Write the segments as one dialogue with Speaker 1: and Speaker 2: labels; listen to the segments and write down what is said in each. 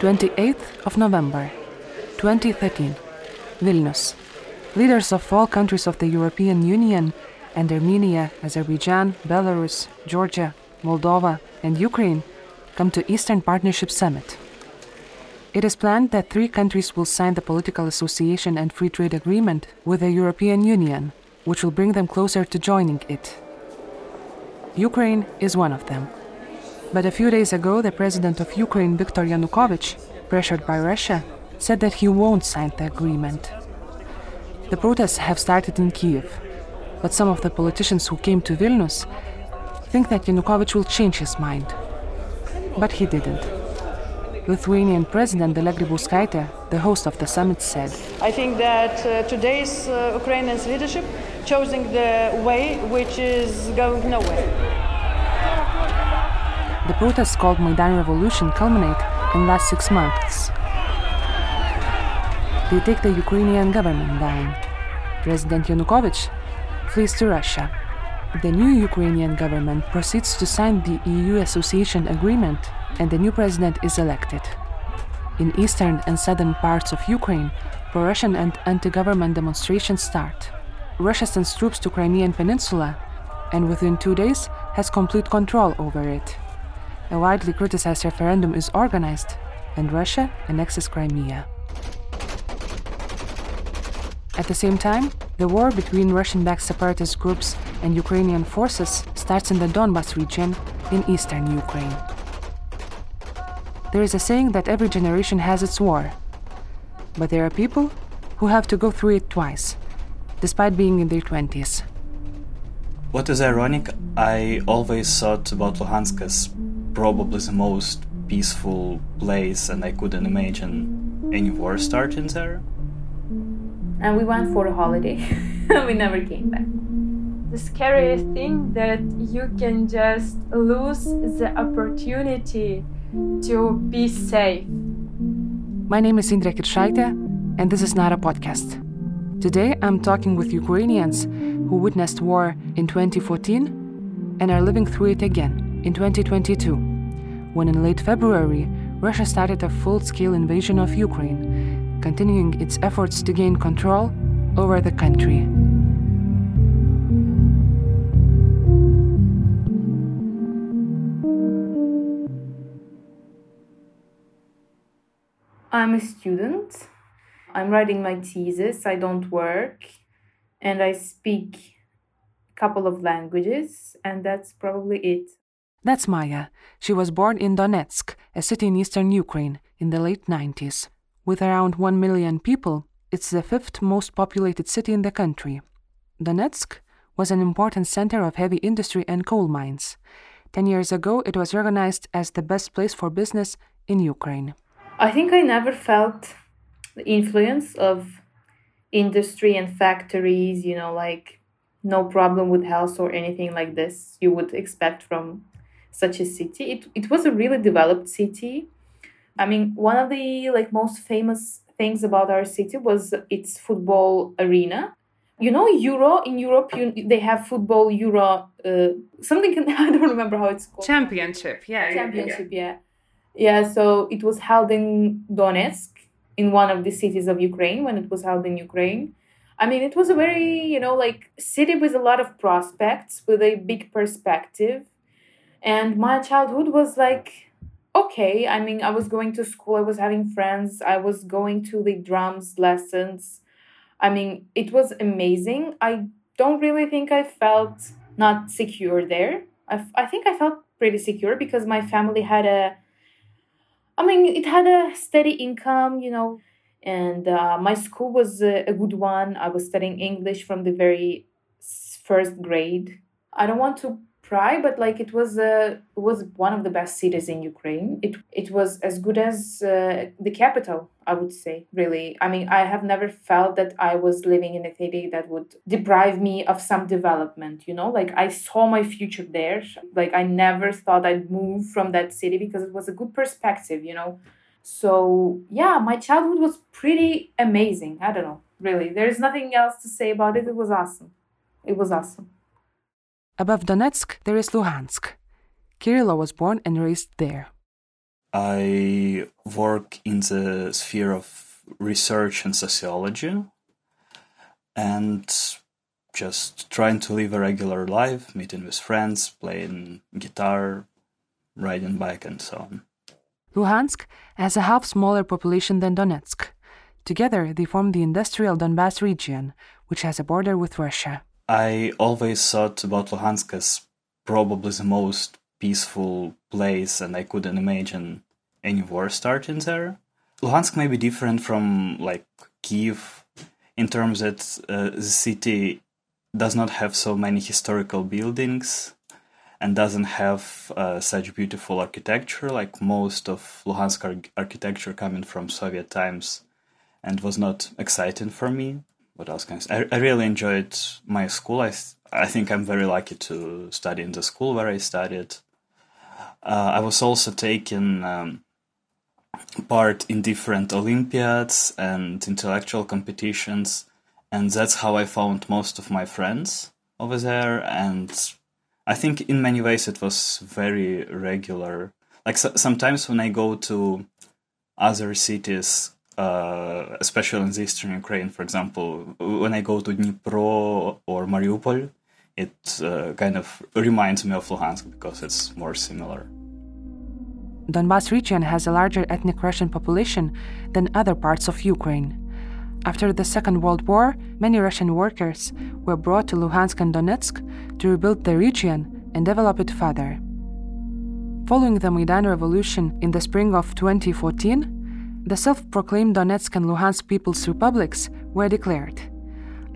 Speaker 1: 28th of November, 2013, Vilnius. Leaders of all countries of the European Union and Armenia, Azerbaijan, Belarus, Georgia, Moldova, and Ukraine come to Eastern Partnership Summit. It is planned that three countries will sign the political association and free trade agreement with the European Union, which will bring them closer to joining it. Ukraine is one of them. But a few days ago, the president of Ukraine, Viktor Yanukovych, pressured by Russia, said that he won't sign the agreement. The protests have started in Kiev, but some of the politicians who came to Vilnius think that Yanukovych will change his mind. But he didn't. Lithuanian President Dalia Grybauskaitė, the host of the summit, said,
Speaker 2: I think that uh, today's uh, Ukrainian leadership choosing the way which is going nowhere.
Speaker 1: The protests called Maidan Revolution culminate in last six months. They take the Ukrainian government down. President Yanukovych flees to Russia. The new Ukrainian government proceeds to sign the EU association agreement and the new president is elected. In eastern and southern parts of Ukraine, pro Russian and anti government demonstrations start. Russia sends troops to Crimean Peninsula and within two days has complete control over it. A widely criticized referendum is organized and Russia annexes Crimea. At the same time, the war between Russian backed separatist groups and Ukrainian forces starts in the Donbas region in eastern Ukraine. There is a saying that every generation has its war, but there are people who have to go through it twice, despite being in their 20s.
Speaker 3: What is ironic, I always thought about Luhansk as probably the most peaceful place, and I couldn't imagine any war starting there.
Speaker 4: And we went for a holiday. we never came back.
Speaker 5: The scariest thing that you can just lose the opportunity to be safe.
Speaker 1: My name is Indrek Kiršaitė, and this is not a podcast. Today I'm talking with Ukrainians who witnessed war in 2014 and are living through it again in 2022, when in late February Russia started a full scale invasion of Ukraine, continuing its efforts to gain control over the country.
Speaker 4: I'm a student. I'm writing my thesis. I don't work. And I speak a couple of languages, and that's probably it.
Speaker 1: That's Maya. She was born in Donetsk, a city in eastern Ukraine, in the late 90s. With around 1 million people, it's the fifth most populated city in the country. Donetsk was an important center of heavy industry and coal mines. Ten years ago, it was recognized as the best place for business in Ukraine.
Speaker 4: I think I never felt the influence of industry and factories, you know, like no problem with health or anything like this you would expect from such a city. It it was a really developed city. I mean, one of the like most famous things about our city was its football arena. You know, Euro in Europe, you, they have football Euro. Uh, something I don't remember how it's called.
Speaker 6: Championship, yeah.
Speaker 4: Championship, yeah. Yeah, so it was held in Donetsk, in one of the cities of Ukraine, when it was held in Ukraine. I mean, it was a very, you know, like city with a lot of prospects, with a big perspective. And my childhood was like, okay. I mean, I was going to school, I was having friends, I was going to the drums lessons. I mean, it was amazing. I don't really think I felt not secure there. I, I think I felt pretty secure because my family had a I mean, it had a steady income, you know, and uh, my school was a, a good one. I was studying English from the very first grade. I don't want to pry, but like it was a was one of the best cities in Ukraine. It it was as good as uh, the capital, I would say. Really, I mean, I have never felt that I was living in a city that would deprive me of some development. You know, like I saw my future there. Like I never thought I'd move from that city because it was a good perspective. You know, so yeah, my childhood was pretty amazing. I don't know, really. There is nothing else to say about it. It was awesome. It was awesome.
Speaker 1: Above Donetsk, there is Luhansk. Kirilo was born and raised there.
Speaker 3: I work in the sphere of research and sociology and just trying to live a regular life, meeting with friends, playing guitar, riding bike, and so on.
Speaker 1: Luhansk has a half smaller population than Donetsk. Together, they form the industrial Donbass region, which has a border with Russia.
Speaker 3: I always thought about Luhansk as probably the most peaceful place, and I couldn't imagine any war starting there. Luhansk may be different from like Kiev in terms that uh, the city does not have so many historical buildings and doesn't have uh, such beautiful architecture like most of Luhansk ar- architecture coming from Soviet times and was not exciting for me. What else can I say? I, I really enjoyed my school. I, I think I'm very lucky to study in the school where I studied. Uh, I was also taking um, part in different Olympiads and intellectual competitions, and that's how I found most of my friends over there. And I think in many ways it was very regular. Like so- sometimes when I go to other cities, uh, especially in the eastern Ukraine, for example, when I go to Dnipro or Mariupol, it uh, kind of reminds me of Luhansk because it's more similar.
Speaker 1: Donbass region has a larger ethnic Russian population than other parts of Ukraine. After the Second World War, many Russian workers were brought to Luhansk and Donetsk to rebuild the region and develop it further. Following the Maidan Revolution in the spring of 2014, the self proclaimed Donetsk and Luhansk People's Republics were declared.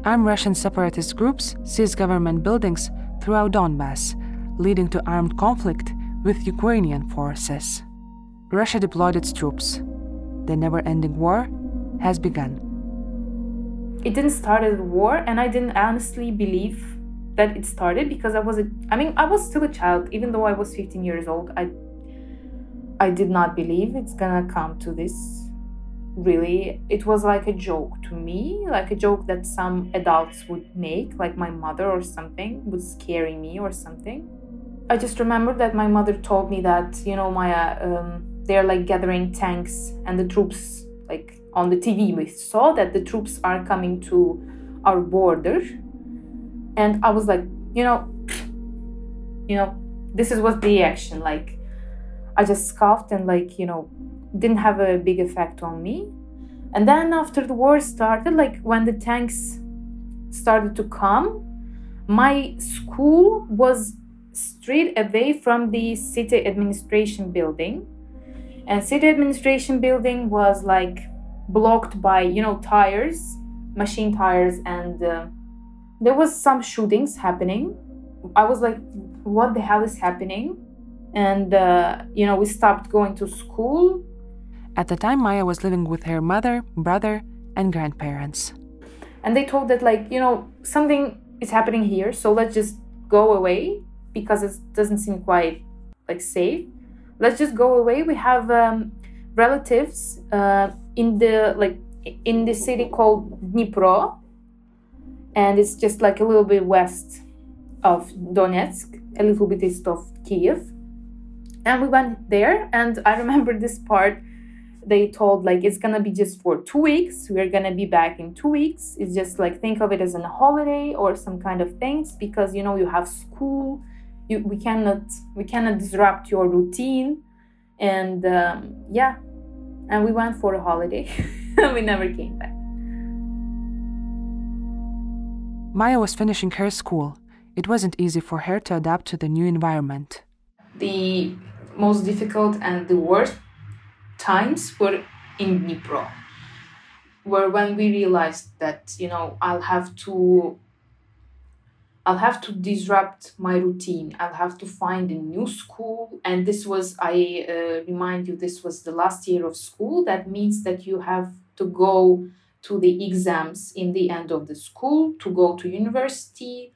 Speaker 1: Armed Russian separatist groups seized government buildings throughout Donbass, leading to armed conflict with Ukrainian forces. Russia deployed its troops. The never ending war has begun.
Speaker 4: It didn't start as a war, and I didn't honestly believe that it started because I was a, I mean, I was still a child, even though I was 15 years old. I I did not believe it's gonna come to this. Really, it was like a joke to me, like a joke that some adults would make, like my mother or something, would scare me or something. I just remember that my mother told me that you know Maya, um, they're like gathering tanks and the troops like on the TV we saw that the troops are coming to our border, and I was like, you know, you know, this is what the action like. I just scoffed and like you know, didn't have a big effect on me. And then after the war started, like when the tanks started to come, my school was straight away from the city administration building. And city administration building was like blocked by you know tires machine tires and uh, there was some shootings happening. I was like what the hell is happening and uh, you know we stopped going to school.
Speaker 1: At the time, Maya was living with her mother, brother, and grandparents.
Speaker 4: and they told that like you know something is happening here so let's just go away because it doesn't seem quite like safe. Let's just go away. We have um, relatives uh, in the like in the city called dnipro. And it's just like a little bit west of donetsk a little bit east of kiev and we went there and i remember this part they told like it's gonna be just for two weeks. We're gonna be back in two weeks. It's just like think of it as a holiday or some kind of things because you know you have school. You, we cannot we cannot disrupt your routine. And um, yeah. And we went for a holiday. We never came back.
Speaker 1: Maya was finishing her school. It wasn't easy for her to adapt to the new environment.
Speaker 4: the most difficult and the worst times were in Dnipro, where when we realized that you know I'll have to I'll have to disrupt my routine. I'll have to find a new school, and this was I uh, remind you this was the last year of school. That means that you have to go to the exams in the end of the school to go to university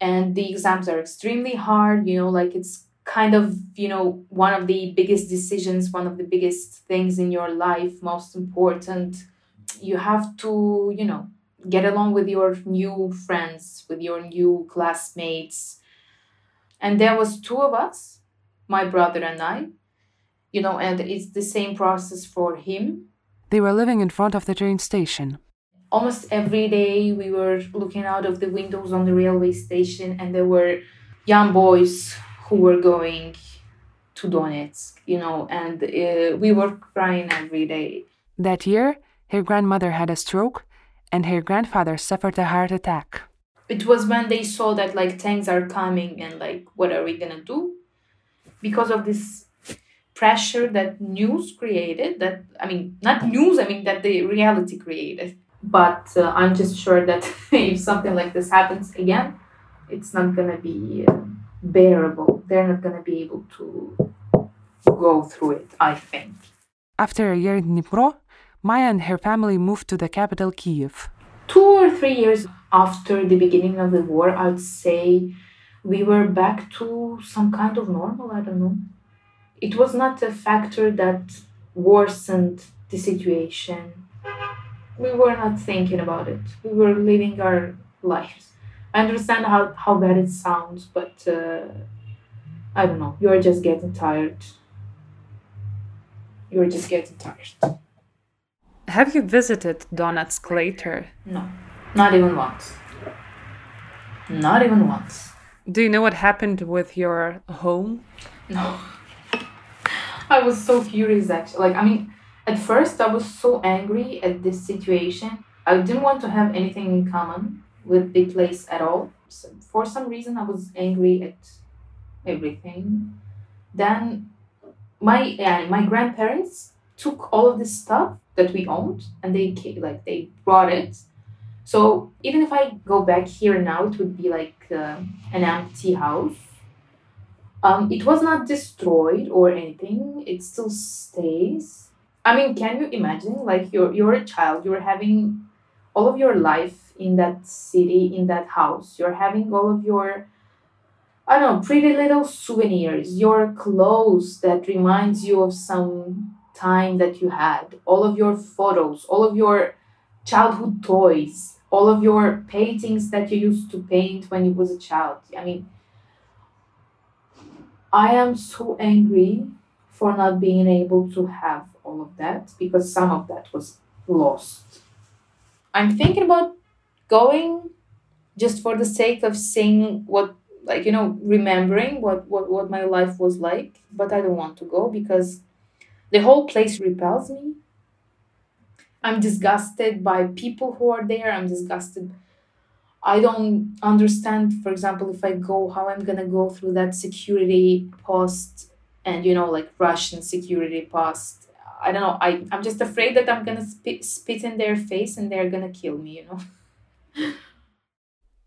Speaker 4: and the exams are extremely hard you know like it's kind of you know one of the biggest decisions one of the biggest things in your life most important you have to you know get along with your new friends with your new classmates and there was two of us my brother and i you know, and it's the same process for him.
Speaker 1: They were living in front of the train station.
Speaker 4: Almost every day we were looking out of the windows on the railway station, and there were young boys who were going to Donetsk, you know, and uh, we were crying every day.
Speaker 1: That year, her grandmother had a stroke and her grandfather suffered a heart attack.
Speaker 4: It was when they saw that like tanks are coming and like what are we gonna do? Because of this pressure that news created, that I mean, not news, I mean that the reality created. But uh, I'm just sure that if something like this happens again, it's not gonna be uh, bearable. They're not gonna be able to go through it, I think.
Speaker 1: After a year in Dnipro, Maya and her family moved to the capital, Kiev.
Speaker 4: Two or three years after the beginning of the war, I would say we were back to some kind of normal. I don't know. It was not a factor that worsened the situation. We were not thinking about it. We were living our lives. I understand how, how bad it sounds, but uh, I don't know. You're just getting tired. You're just getting tired.
Speaker 1: Have you visited Donetsk later?
Speaker 4: No, not even once. Not even once.
Speaker 1: Do you know what happened with your home?
Speaker 4: No. I was so curious actually. Like, I mean, at first I was so angry at this situation. I didn't want to have anything in common with the place at all. So for some reason, I was angry at everything. Then my my grandparents took all of this stuff that we owned and they like they brought it so even if i go back here now it would be like uh, an empty house um, it was not destroyed or anything it still stays i mean can you imagine like you're you're a child you're having all of your life in that city in that house you're having all of your i don't know pretty little souvenirs your clothes that reminds you of some time that you had, all of your photos, all of your childhood toys, all of your paintings that you used to paint when you was a child. I mean, I am so angry for not being able to have all of that because some of that was lost. I'm thinking about going just for the sake of seeing what like you know remembering what what what my life was like but i don't want to go because the whole place repels me. I'm disgusted by people who are there. I'm disgusted. I don't understand, for example, if I go, how I'm gonna go through that security post and, you know, like Russian security post. I don't know. I, I'm just afraid that I'm gonna spit, spit in their face and they're gonna kill me, you know.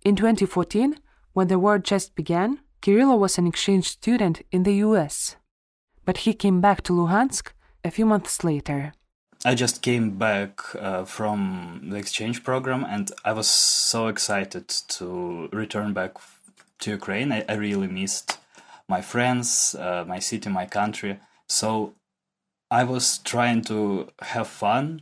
Speaker 1: in 2014, when the war just began, Kirilo was an exchange student in the US. But he came back to Luhansk a few months later.
Speaker 3: I just came back uh, from the exchange program and I was so excited to return back to Ukraine. I, I really missed my friends, uh, my city, my country. So I was trying to have fun,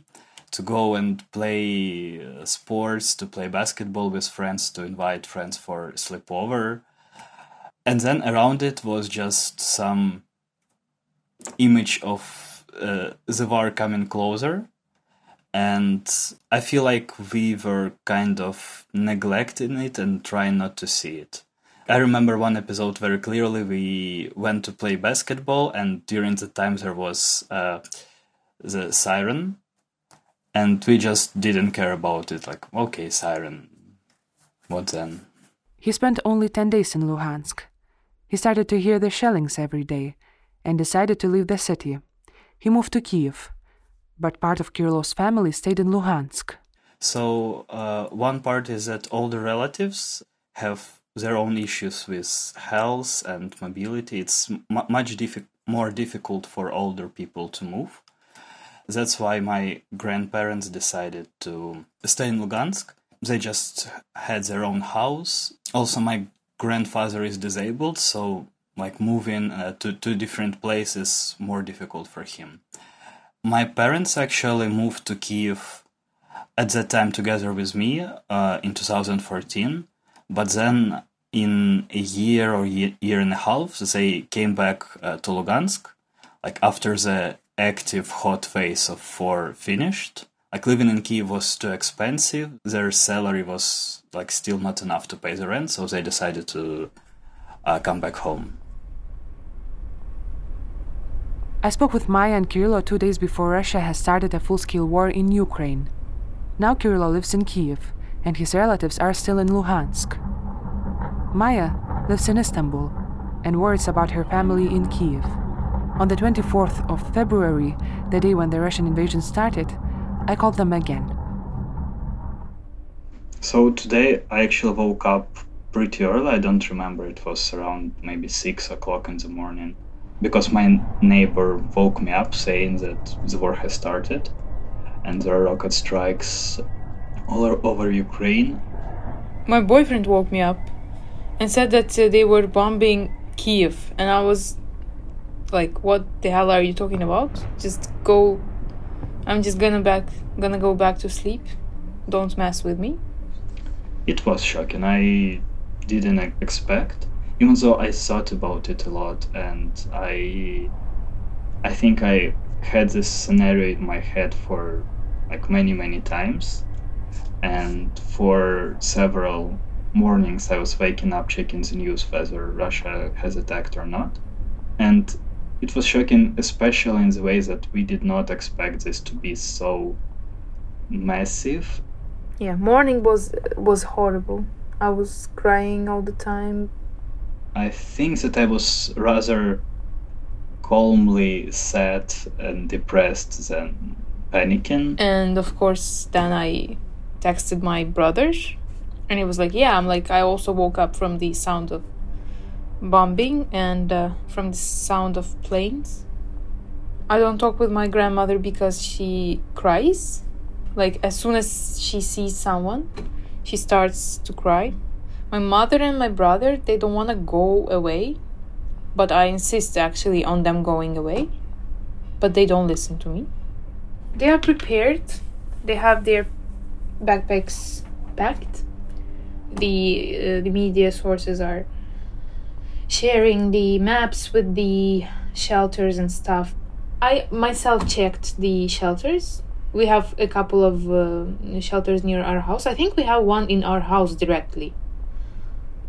Speaker 3: to go and play uh, sports, to play basketball with friends, to invite friends for sleepover. And then around it was just some image of uh, the war coming closer. And i feel like we were kind of neglecting it and trying not to see it. I remember one episode very clearly. We went to play basketball and during the time there was uh, the siren and we just didn't care about it like okay siren what then
Speaker 1: he spent only 10 days in luhansk he started to hear the shellings every day and decided to leave the city he moved to Kiev, but part of Kirilo's family stayed in Luhansk.
Speaker 3: So, uh, one part is that all the relatives have their own issues with health and mobility. It's m- much diffi- more difficult for older people to move. That's why my grandparents decided to stay in Lugansk. They just had their own house. Also, my grandfather is disabled, so like moving uh, to two different places more difficult for him. My parents actually moved to Kiev at that time together with me uh, in 2014, but then in a year or year and a half they came back uh, to Lugansk like after the active hot phase of four finished, like living in Kiev was too expensive. Their salary was like still not enough to pay the rent, so they decided to uh, come back home.
Speaker 1: I spoke with Maya and Kirilo two days before Russia has started a full scale war in Ukraine. Now Kirilo lives in Kiev, and his relatives are still in Luhansk. Maya lives in Istanbul and worries about her family in Kiev. On the 24th of February, the day when the Russian invasion started, I called them again.
Speaker 3: So today I actually woke up pretty early. I don't remember, it was around maybe 6 o'clock in the morning because my neighbor woke me up saying that the war has started and there are rocket strikes all over Ukraine.
Speaker 4: My boyfriend woke me up and said that uh, they were bombing Kiev, and I was like, "What the hell are you talking about? Just go. I'm just gonna back, gonna go back to sleep. Don't mess with me."
Speaker 3: It was shocking. I didn't expect, even though I thought about it a lot, and I, I think I had this scenario in my head for like many many times and for several mornings I was waking up checking the news whether Russia has attacked or not. And it was shocking, especially in the way that we did not expect this to be so massive.
Speaker 4: Yeah, morning was was horrible. I was crying all the time.
Speaker 3: I think that I was rather calmly sad and depressed than panicking.
Speaker 4: And of course, then I texted my brothers, and he was like yeah i'm like i also woke up from the sound of bombing and uh, from the sound of planes. I don't talk with my grandmother because she cries. Like as soon as she sees someone she starts to cry. My mother and my brother they don't want to go away but i insist actually on them going away but they don't listen to me. They are prepared. They have their backpacks packed. The uh, the media sources are sharing the maps with the shelters and stuff. I myself checked the shelters. We have a couple of uh, shelters near our house. I think we have one in our house directly.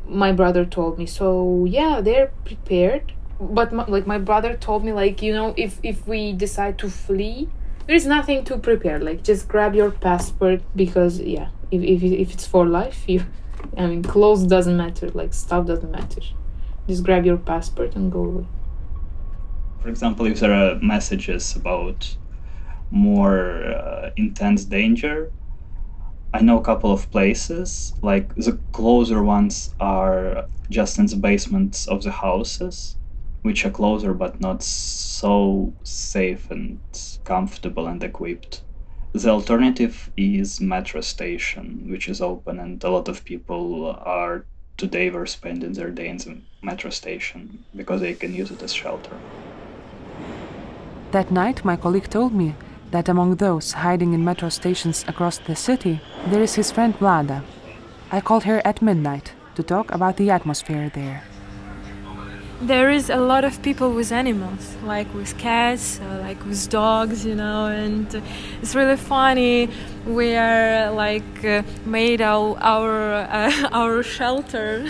Speaker 4: My brother told me. So yeah, they're prepared. But my, like my brother told me, like you know, if if we decide to flee, there is nothing to prepare. Like just grab your passport because yeah, if if if it's for life, you I mean, clothes doesn't matter, like stuff doesn't matter. Just grab your passport and go away.
Speaker 3: For example, if there are messages about more uh, intense danger, I know a couple of places. Like the closer ones are just in the basements of the houses, which are closer but not so safe and comfortable and equipped. The alternative is metro station, which is open, and a lot of people are today were spending their day in metro station because they can use it as shelter.
Speaker 1: That night, my colleague told me that among those hiding in metro stations across the city, there is his friend Vlada. I called her at midnight to talk about the atmosphere there
Speaker 5: there is a lot of people with animals, like with cats, uh, like with dogs, you know, and it's really funny. We are like uh, made our our, uh, our shelter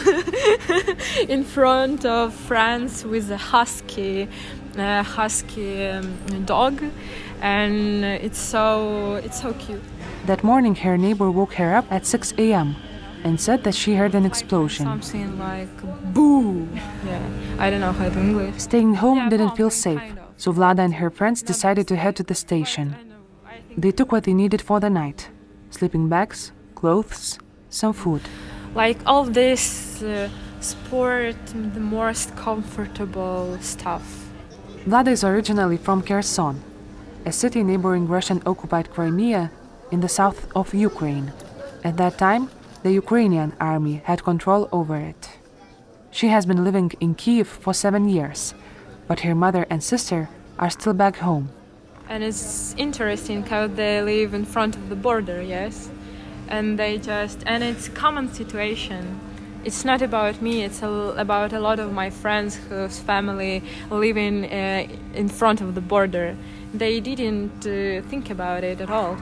Speaker 5: in front of France with a husky, husky um, dog, and it's so it's so cute.
Speaker 1: That morning, her neighbor woke her up at 6 a.m and said that she heard an explosion.
Speaker 5: Something like boo. Yeah, I don't know how to English.
Speaker 1: Staying home didn't feel safe, so Vlada and her friends decided to head to the station. They took what they needed for the night sleeping bags, clothes, some food.
Speaker 5: Like all this uh, sport, the most comfortable stuff.
Speaker 1: Vlada is originally from Kherson, a city neighboring Russian occupied Crimea in the south of Ukraine. At that time, the Ukrainian army had control over it. She has been living in Kiev for seven years, but her mother and sister are still back home.
Speaker 5: And it's interesting how they live in front of the border, yes? And they just, and it's a common situation. it's not about me it's a, about a lot of my friends whose family living uh, in front of the border they didn't uh, think about it at all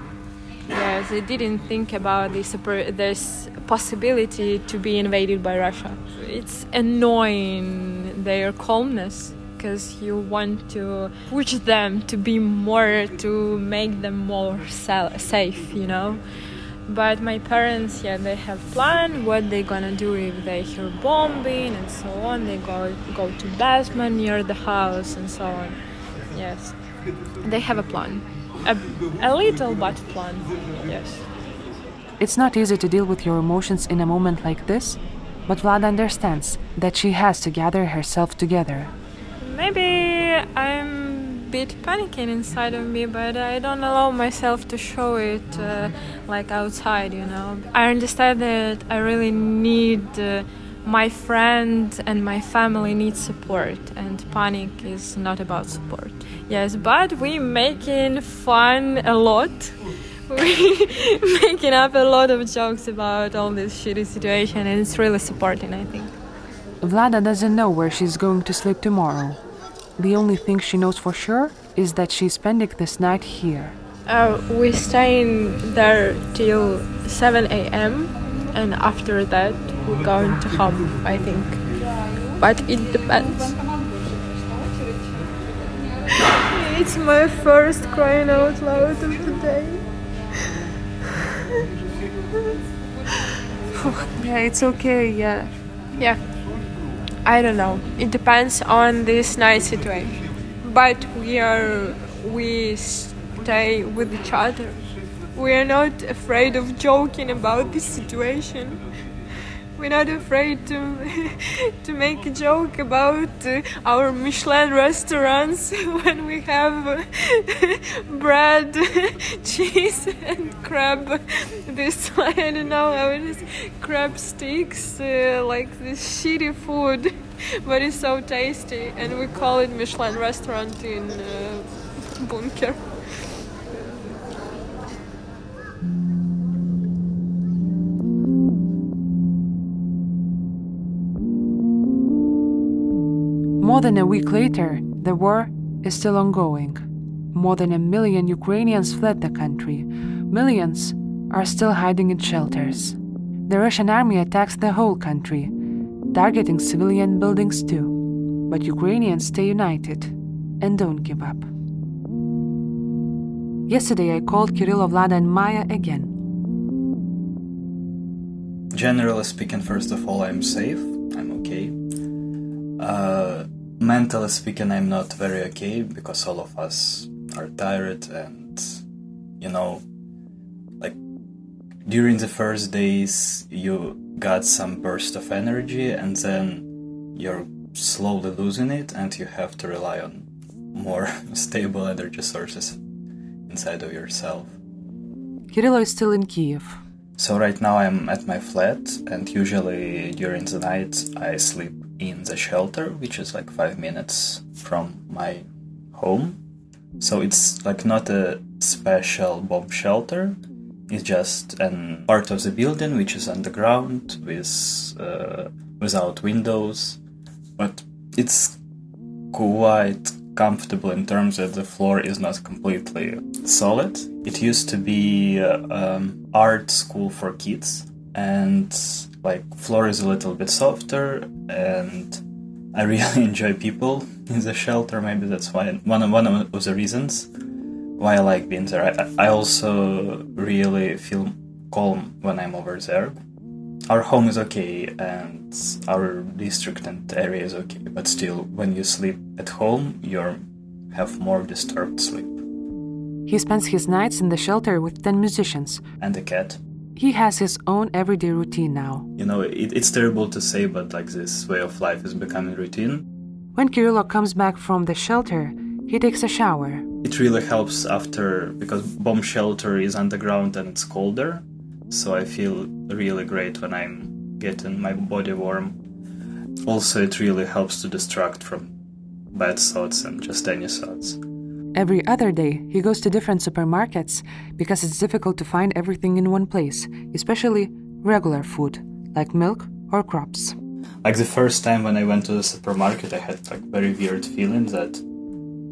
Speaker 5: yes they didn't think about this this possibility to be invaded by russia. It's annoying their calmness because you want to push them to be more to make them more safe you know? But my parents yeah they have planned what they're gonna do if they hear bombing and so on. They go go to basement near the house and so on. Yes. They have a plan a, a little but plan yes
Speaker 1: it's not easy to deal with your emotions in a moment like this but vlad understands that she has to gather herself together
Speaker 5: maybe i'm a bit panicking inside of me, but I don't allow myself to show it uh, like outside, you know. I understand that I really need. Uh, my friend and my family need support and panic is not about support yes but we making fun a lot we making up a lot of jokes about all this shitty situation and it's really supporting i think
Speaker 1: vlada doesn't know where she's going to sleep tomorrow the only thing she knows for sure is that she's spending this night here.
Speaker 5: Uh, we're staying there till 7 a.m. and after that we're going to home, I think. But it depends. it's my first crying out loud of the day.
Speaker 1: yeah, it's okay, yeah.
Speaker 5: Yeah. I don't know. It depends on this night situation. But we are we stay with each other. We are not afraid of joking about this situation. We're not afraid to to make a joke about uh, our Michelin restaurants when we have bread, cheese, and crab. This I don't know how it is. Crab sticks, uh, like this shitty food, but it's so tasty, and we call it Michelin restaurant in uh, Bunker.
Speaker 1: More than a week later, the war is still ongoing. More than a million Ukrainians fled the country. Millions are still hiding in shelters. The Russian army attacks the whole country, targeting civilian buildings too. But Ukrainians stay united and don't give up. Yesterday I called Kirilo, Vlada, and Maya again.
Speaker 3: Generally speaking, first of all, I'm safe. I'm okay. Uh, mentally speaking, I'm not very okay because all of us are tired and, you know, like during the first days, you got some burst of energy and then you're slowly losing it and you have to rely on more stable energy sources inside of yourself.
Speaker 1: Kirilo is still in Kiev.
Speaker 3: So right now I'm at my flat and usually during the night I sleep in the shelter, which is like five minutes from my home. So it's like not a special bomb shelter. It's just an part of the building which is underground with uh, without windows, but it's quite comfortable in terms that the floor is not completely solid. It used to be uh, um, art school for kids, and like floor is a little bit softer and I really enjoy people in the shelter. Maybe that's why one of one of the reasons why I like being there. I, I also really feel calm when I'm over there. Our home is okay and our district and area is okay, but still, when you sleep at home, you have more disturbed sleep.
Speaker 1: He spends his nights in the shelter with 10 musicians.
Speaker 3: And a cat.
Speaker 1: He has his own everyday routine now.
Speaker 3: You know, it, it's terrible to say, but like this way of life is becoming routine.
Speaker 1: When Kirilo comes back from the shelter, he takes a shower.
Speaker 3: It really helps after because bomb shelter is underground and it's colder. So I feel really great when I'm getting my body warm. Also, it really helps to distract from bad thoughts and just any thoughts.
Speaker 1: Every other day, he goes to different supermarkets because it's difficult to find everything in one place, especially regular food like milk or crops.
Speaker 3: Like the first time when I went to the supermarket, I had like very weird feeling that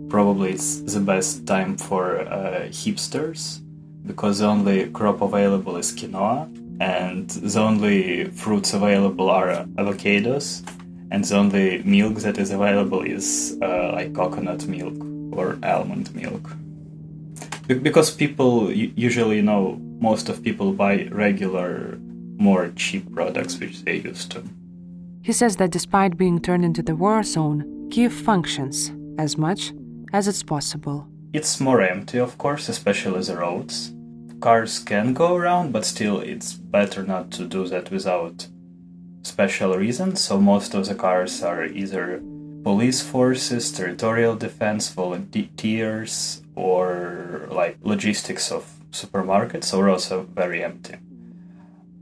Speaker 3: probably it's the best time for uh, hipsters because the only crop available is quinoa and the only fruits available are avocados and the only milk that is available is uh, like coconut milk or almond milk. Be- because people usually you know most of people buy regular more cheap products which they used to.
Speaker 1: He says that despite being turned into the war zone kiev functions as much as it's possible.
Speaker 3: It's more empty of course especially the roads. Cars can go around, but still it's better not to do that without special reasons. So most of the cars are either police forces, territorial defense, volunteers, or like logistics of supermarkets are also very empty.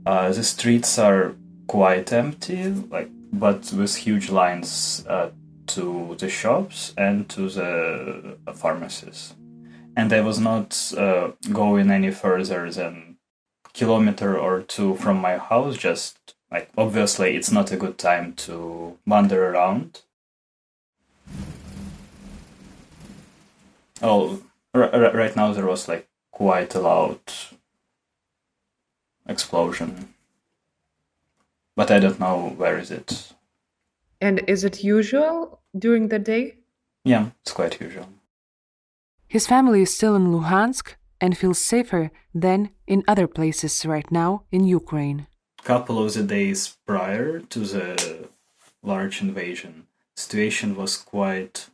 Speaker 3: Uh, the streets are quite empty, like but with huge lines uh, to the shops and to the pharmacies and I was not uh, going any further than kilometer or two from my house. Just like obviously, it's not a good time to wander around. Oh, r- r- right now there was like quite a loud explosion, but I don't know where is it.
Speaker 6: And is it usual during the day?
Speaker 3: Yeah, it's quite usual.
Speaker 1: His family is still in Luhansk and feels safer than in other places right now in Ukraine.
Speaker 3: Couple of the days prior to the large invasion, situation was quite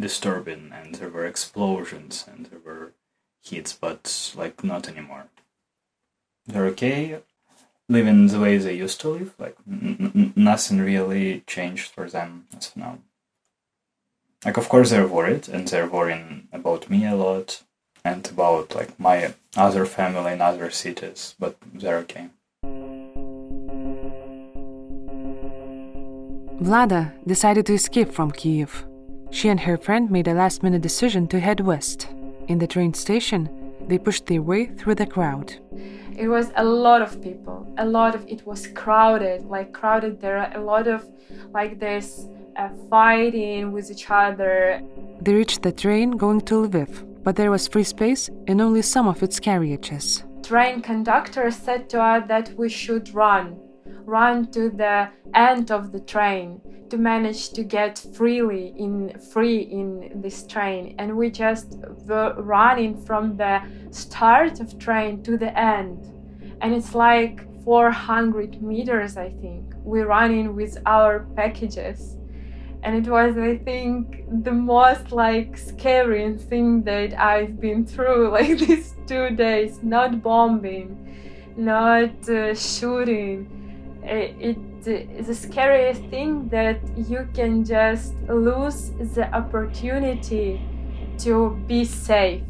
Speaker 3: disturbing and there were explosions and there were hits, but like not anymore. They're okay, living the way they used to live. Like n- n- nothing really changed for them as of now like of course they're worried and they're worrying about me a lot and about like my other family in other cities but they're okay
Speaker 1: Vlada decided to escape from Kiev. She and her friend made a last minute decision to head west. In the train station, they pushed their way through the crowd.
Speaker 5: It was a lot of people, a lot of it was crowded, like crowded. There are a lot of like this uh, fighting with each other.
Speaker 1: They reached the train going to Lviv, but there was free space in only some of its carriages.
Speaker 5: Train conductor said to us that we should run, run to the end of the train to manage to get freely in free in this train. And we just were running from the start of train to the end. And it's like 400 meters i think we're running with our packages. And it was i think the most like scary thing that i've been through like these two days. Not bombing not uh, shooting Uh, it, it is the scariest thing that you can just lose the opportunity to be safe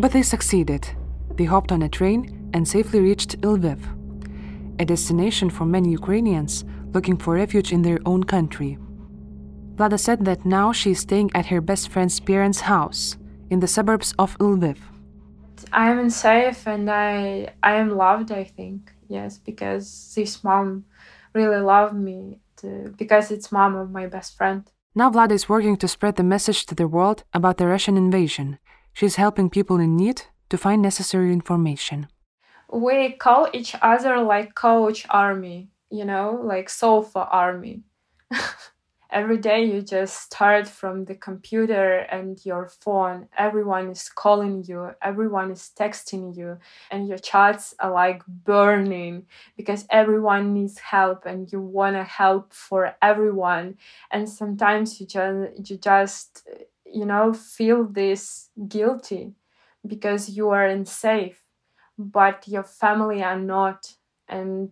Speaker 1: but they succeeded they hopped on a train and safely reached lviv a destination for many ukrainians looking for refuge in their own country. Vlada said that now she is staying at her best friend's parents' house in the suburbs of Lviv.
Speaker 5: I am safe and I I am loved, I think. Yes, because this mom really loved me to, because it's mom of my best friend.
Speaker 1: Now Vlada is working to spread the message to the world about the Russian invasion. She's helping people in need to find necessary information.
Speaker 5: We call each other like coach army you know, like sofa army. Every day you just start from the computer and your phone. Everyone is calling you, everyone is texting you, and your chats are like burning because everyone needs help and you want to help for everyone. And sometimes you just you just you know feel this guilty because you are unsafe, but your family are not and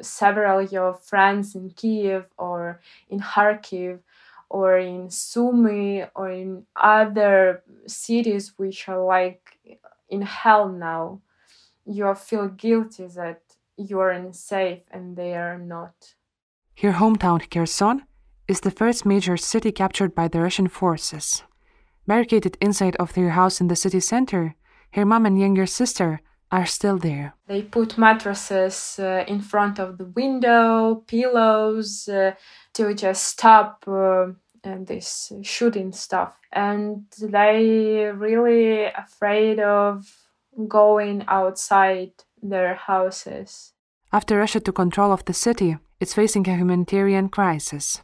Speaker 5: several your friends in Kiev or in Kharkiv or in Sumy or in other cities which are like in hell now, you feel guilty that you are unsafe and they are not.
Speaker 1: Her hometown, Kherson, is the first major city captured by the Russian forces. Barricaded inside of their house in the city center, her mom and younger sister are still there.
Speaker 5: They put mattresses uh, in front of the window, pillows uh, to just stop uh, this shooting stuff. And they really afraid of going outside their houses.
Speaker 1: After Russia took control of the city, it's facing a humanitarian crisis.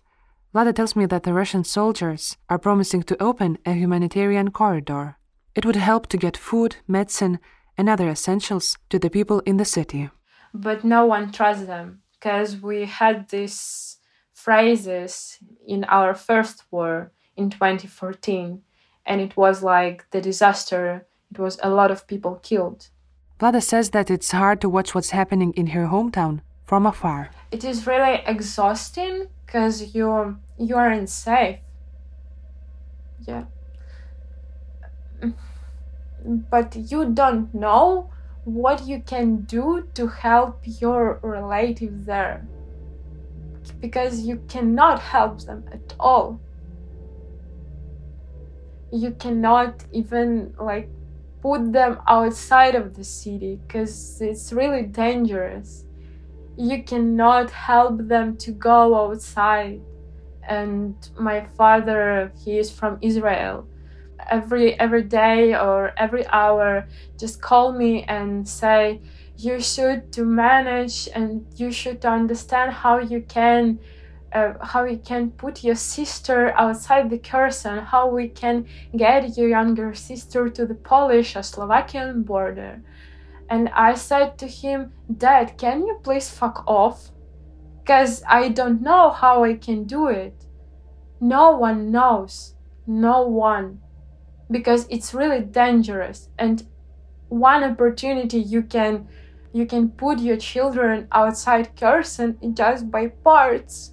Speaker 1: Vlada tells me that the Russian soldiers are promising to open a humanitarian corridor. It would help to get food, medicine, and other essentials to the people in the city.
Speaker 5: But no one trusts them because we had these phrases in our first war in 2014, and it was like the disaster, it was a lot of people killed.
Speaker 1: Vlada says that it's hard to watch what's happening in her hometown from afar.
Speaker 5: It is really exhausting because you're you aren't safe. Yeah. But you don't know what you can do to help your relatives there. Because you cannot help them at all. You cannot even like put them outside of the city because it's really dangerous you cannot help them to go outside and my father he is from israel every every day or every hour just call me and say you should to manage and you should understand how you can uh, how you can put your sister outside the Kherson, how we can get your younger sister to the Polish or Slovakian border. And I said to him, Dad, can you please fuck off? Because I don't know how I can do it. No one knows. No one. Because it's really dangerous. And one opportunity you can you can put your children outside Kherson just by parts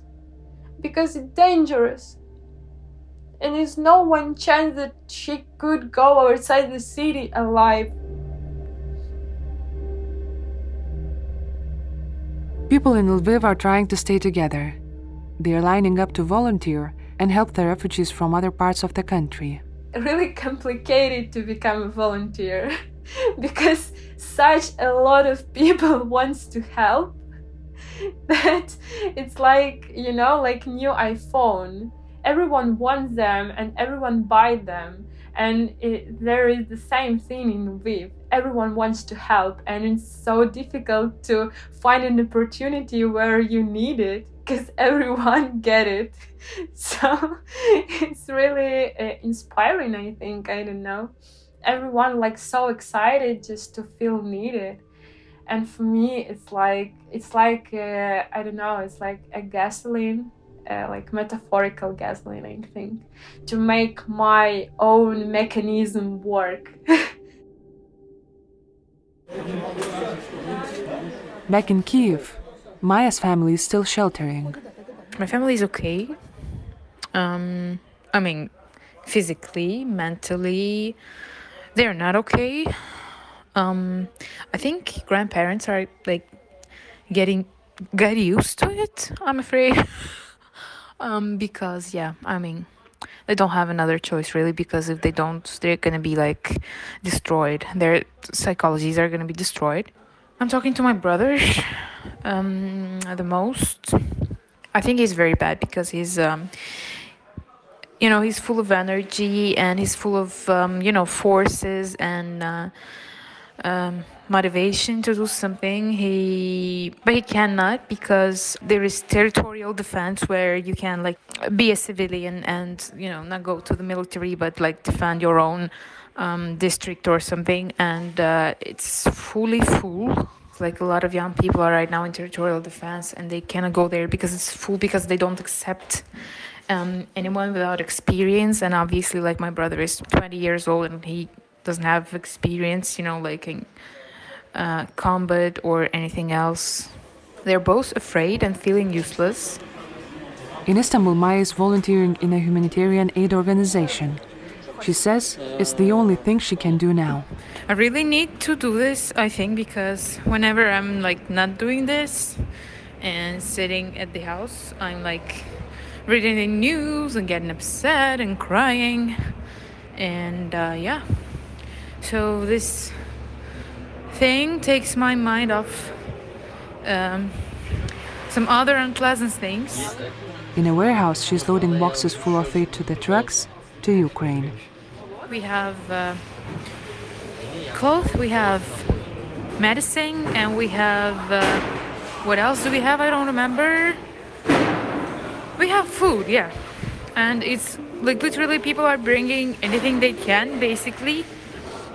Speaker 5: because it's dangerous and there's no one chance that she could go outside the city alive
Speaker 1: People in Lviv are trying to stay together. They are lining up to volunteer and help the refugees from other parts of the country.
Speaker 5: Really complicated to become a volunteer because such a lot of people wants to help that it's like, you know, like new iPhone. Everyone wants them and everyone buy them and it, there is the same thing in Lviv. Everyone wants to help, and it's so difficult to find an opportunity where you need it because everyone get it. So it's really uh, inspiring. I think I don't know. Everyone like so excited just to feel needed, and for me, it's like it's like uh, I don't know. It's like a gasoline uh, like metaphorical gasoline, I think, to make my own mechanism work.
Speaker 1: Back in Kiev, Maya's family is still sheltering.
Speaker 4: My family is okay. Um, I mean, physically, mentally, they're not okay. Um, I think grandparents are like getting get used to it. I'm afraid. um because yeah i mean they don't have another choice really because if they don't they're gonna be like destroyed their psychologies are gonna be destroyed i'm talking to my brother um the most i think he's very bad because he's um you know he's full of energy and he's full of um, you know forces and uh, um, motivation to do something. He but he cannot because there is territorial defense where you can like be a civilian and you know not go to the military but like defend your own um, district or something. And uh, it's fully full. Like a lot of young people are right now in territorial defense and they cannot go there because it's full because they don't accept um, anyone without experience and obviously like my brother is 20 years old and he doesn't have experience you know like in uh, combat or anything else. They're both afraid and feeling useless.
Speaker 1: In Istanbul, Maya is volunteering in a humanitarian aid organization. She says it's the only thing she can do now.
Speaker 4: I really need to do this, I think, because whenever I'm like not doing this and sitting at the house, I'm like reading the news and getting upset and crying. And uh, yeah, so this thing takes my mind off um, some other unpleasant things.
Speaker 1: In a warehouse, she's loading boxes full of aid to the trucks to Ukraine.
Speaker 4: We have uh, clothes, we have medicine, and we have uh, what else do we have? I don't remember. We have food, yeah, and it's like literally people are bringing anything they can, basically.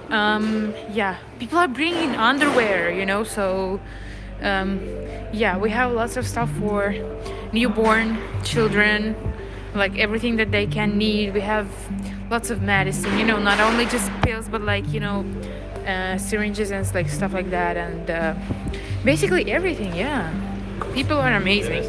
Speaker 4: Um, yeah, people are bringing underwear, you know, so um, yeah, we have lots of stuff for newborn children, like everything that they can need. We have lots of medicine, you know, not only just pills, but like, you know, uh, syringes and like stuff like that, and uh, basically everything. Yeah, people are amazing.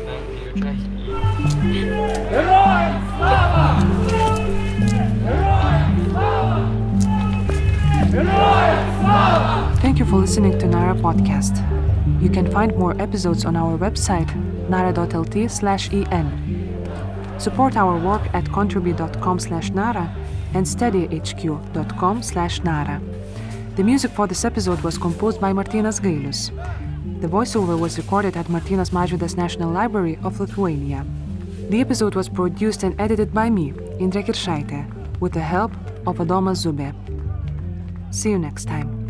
Speaker 1: Thank you for listening to Nara podcast. You can find more episodes on our website nara.lt/en. Support our work at contribee.com/nara and steadyhq.com/nara. The music for this episode was composed by Martynas Gailius. The voiceover was recorded at Martynas Mažvydas National Library of Lithuania. The episode was produced and edited by me, Indrė Kiršaitė, with the help of Adomas Zubė. See you next time.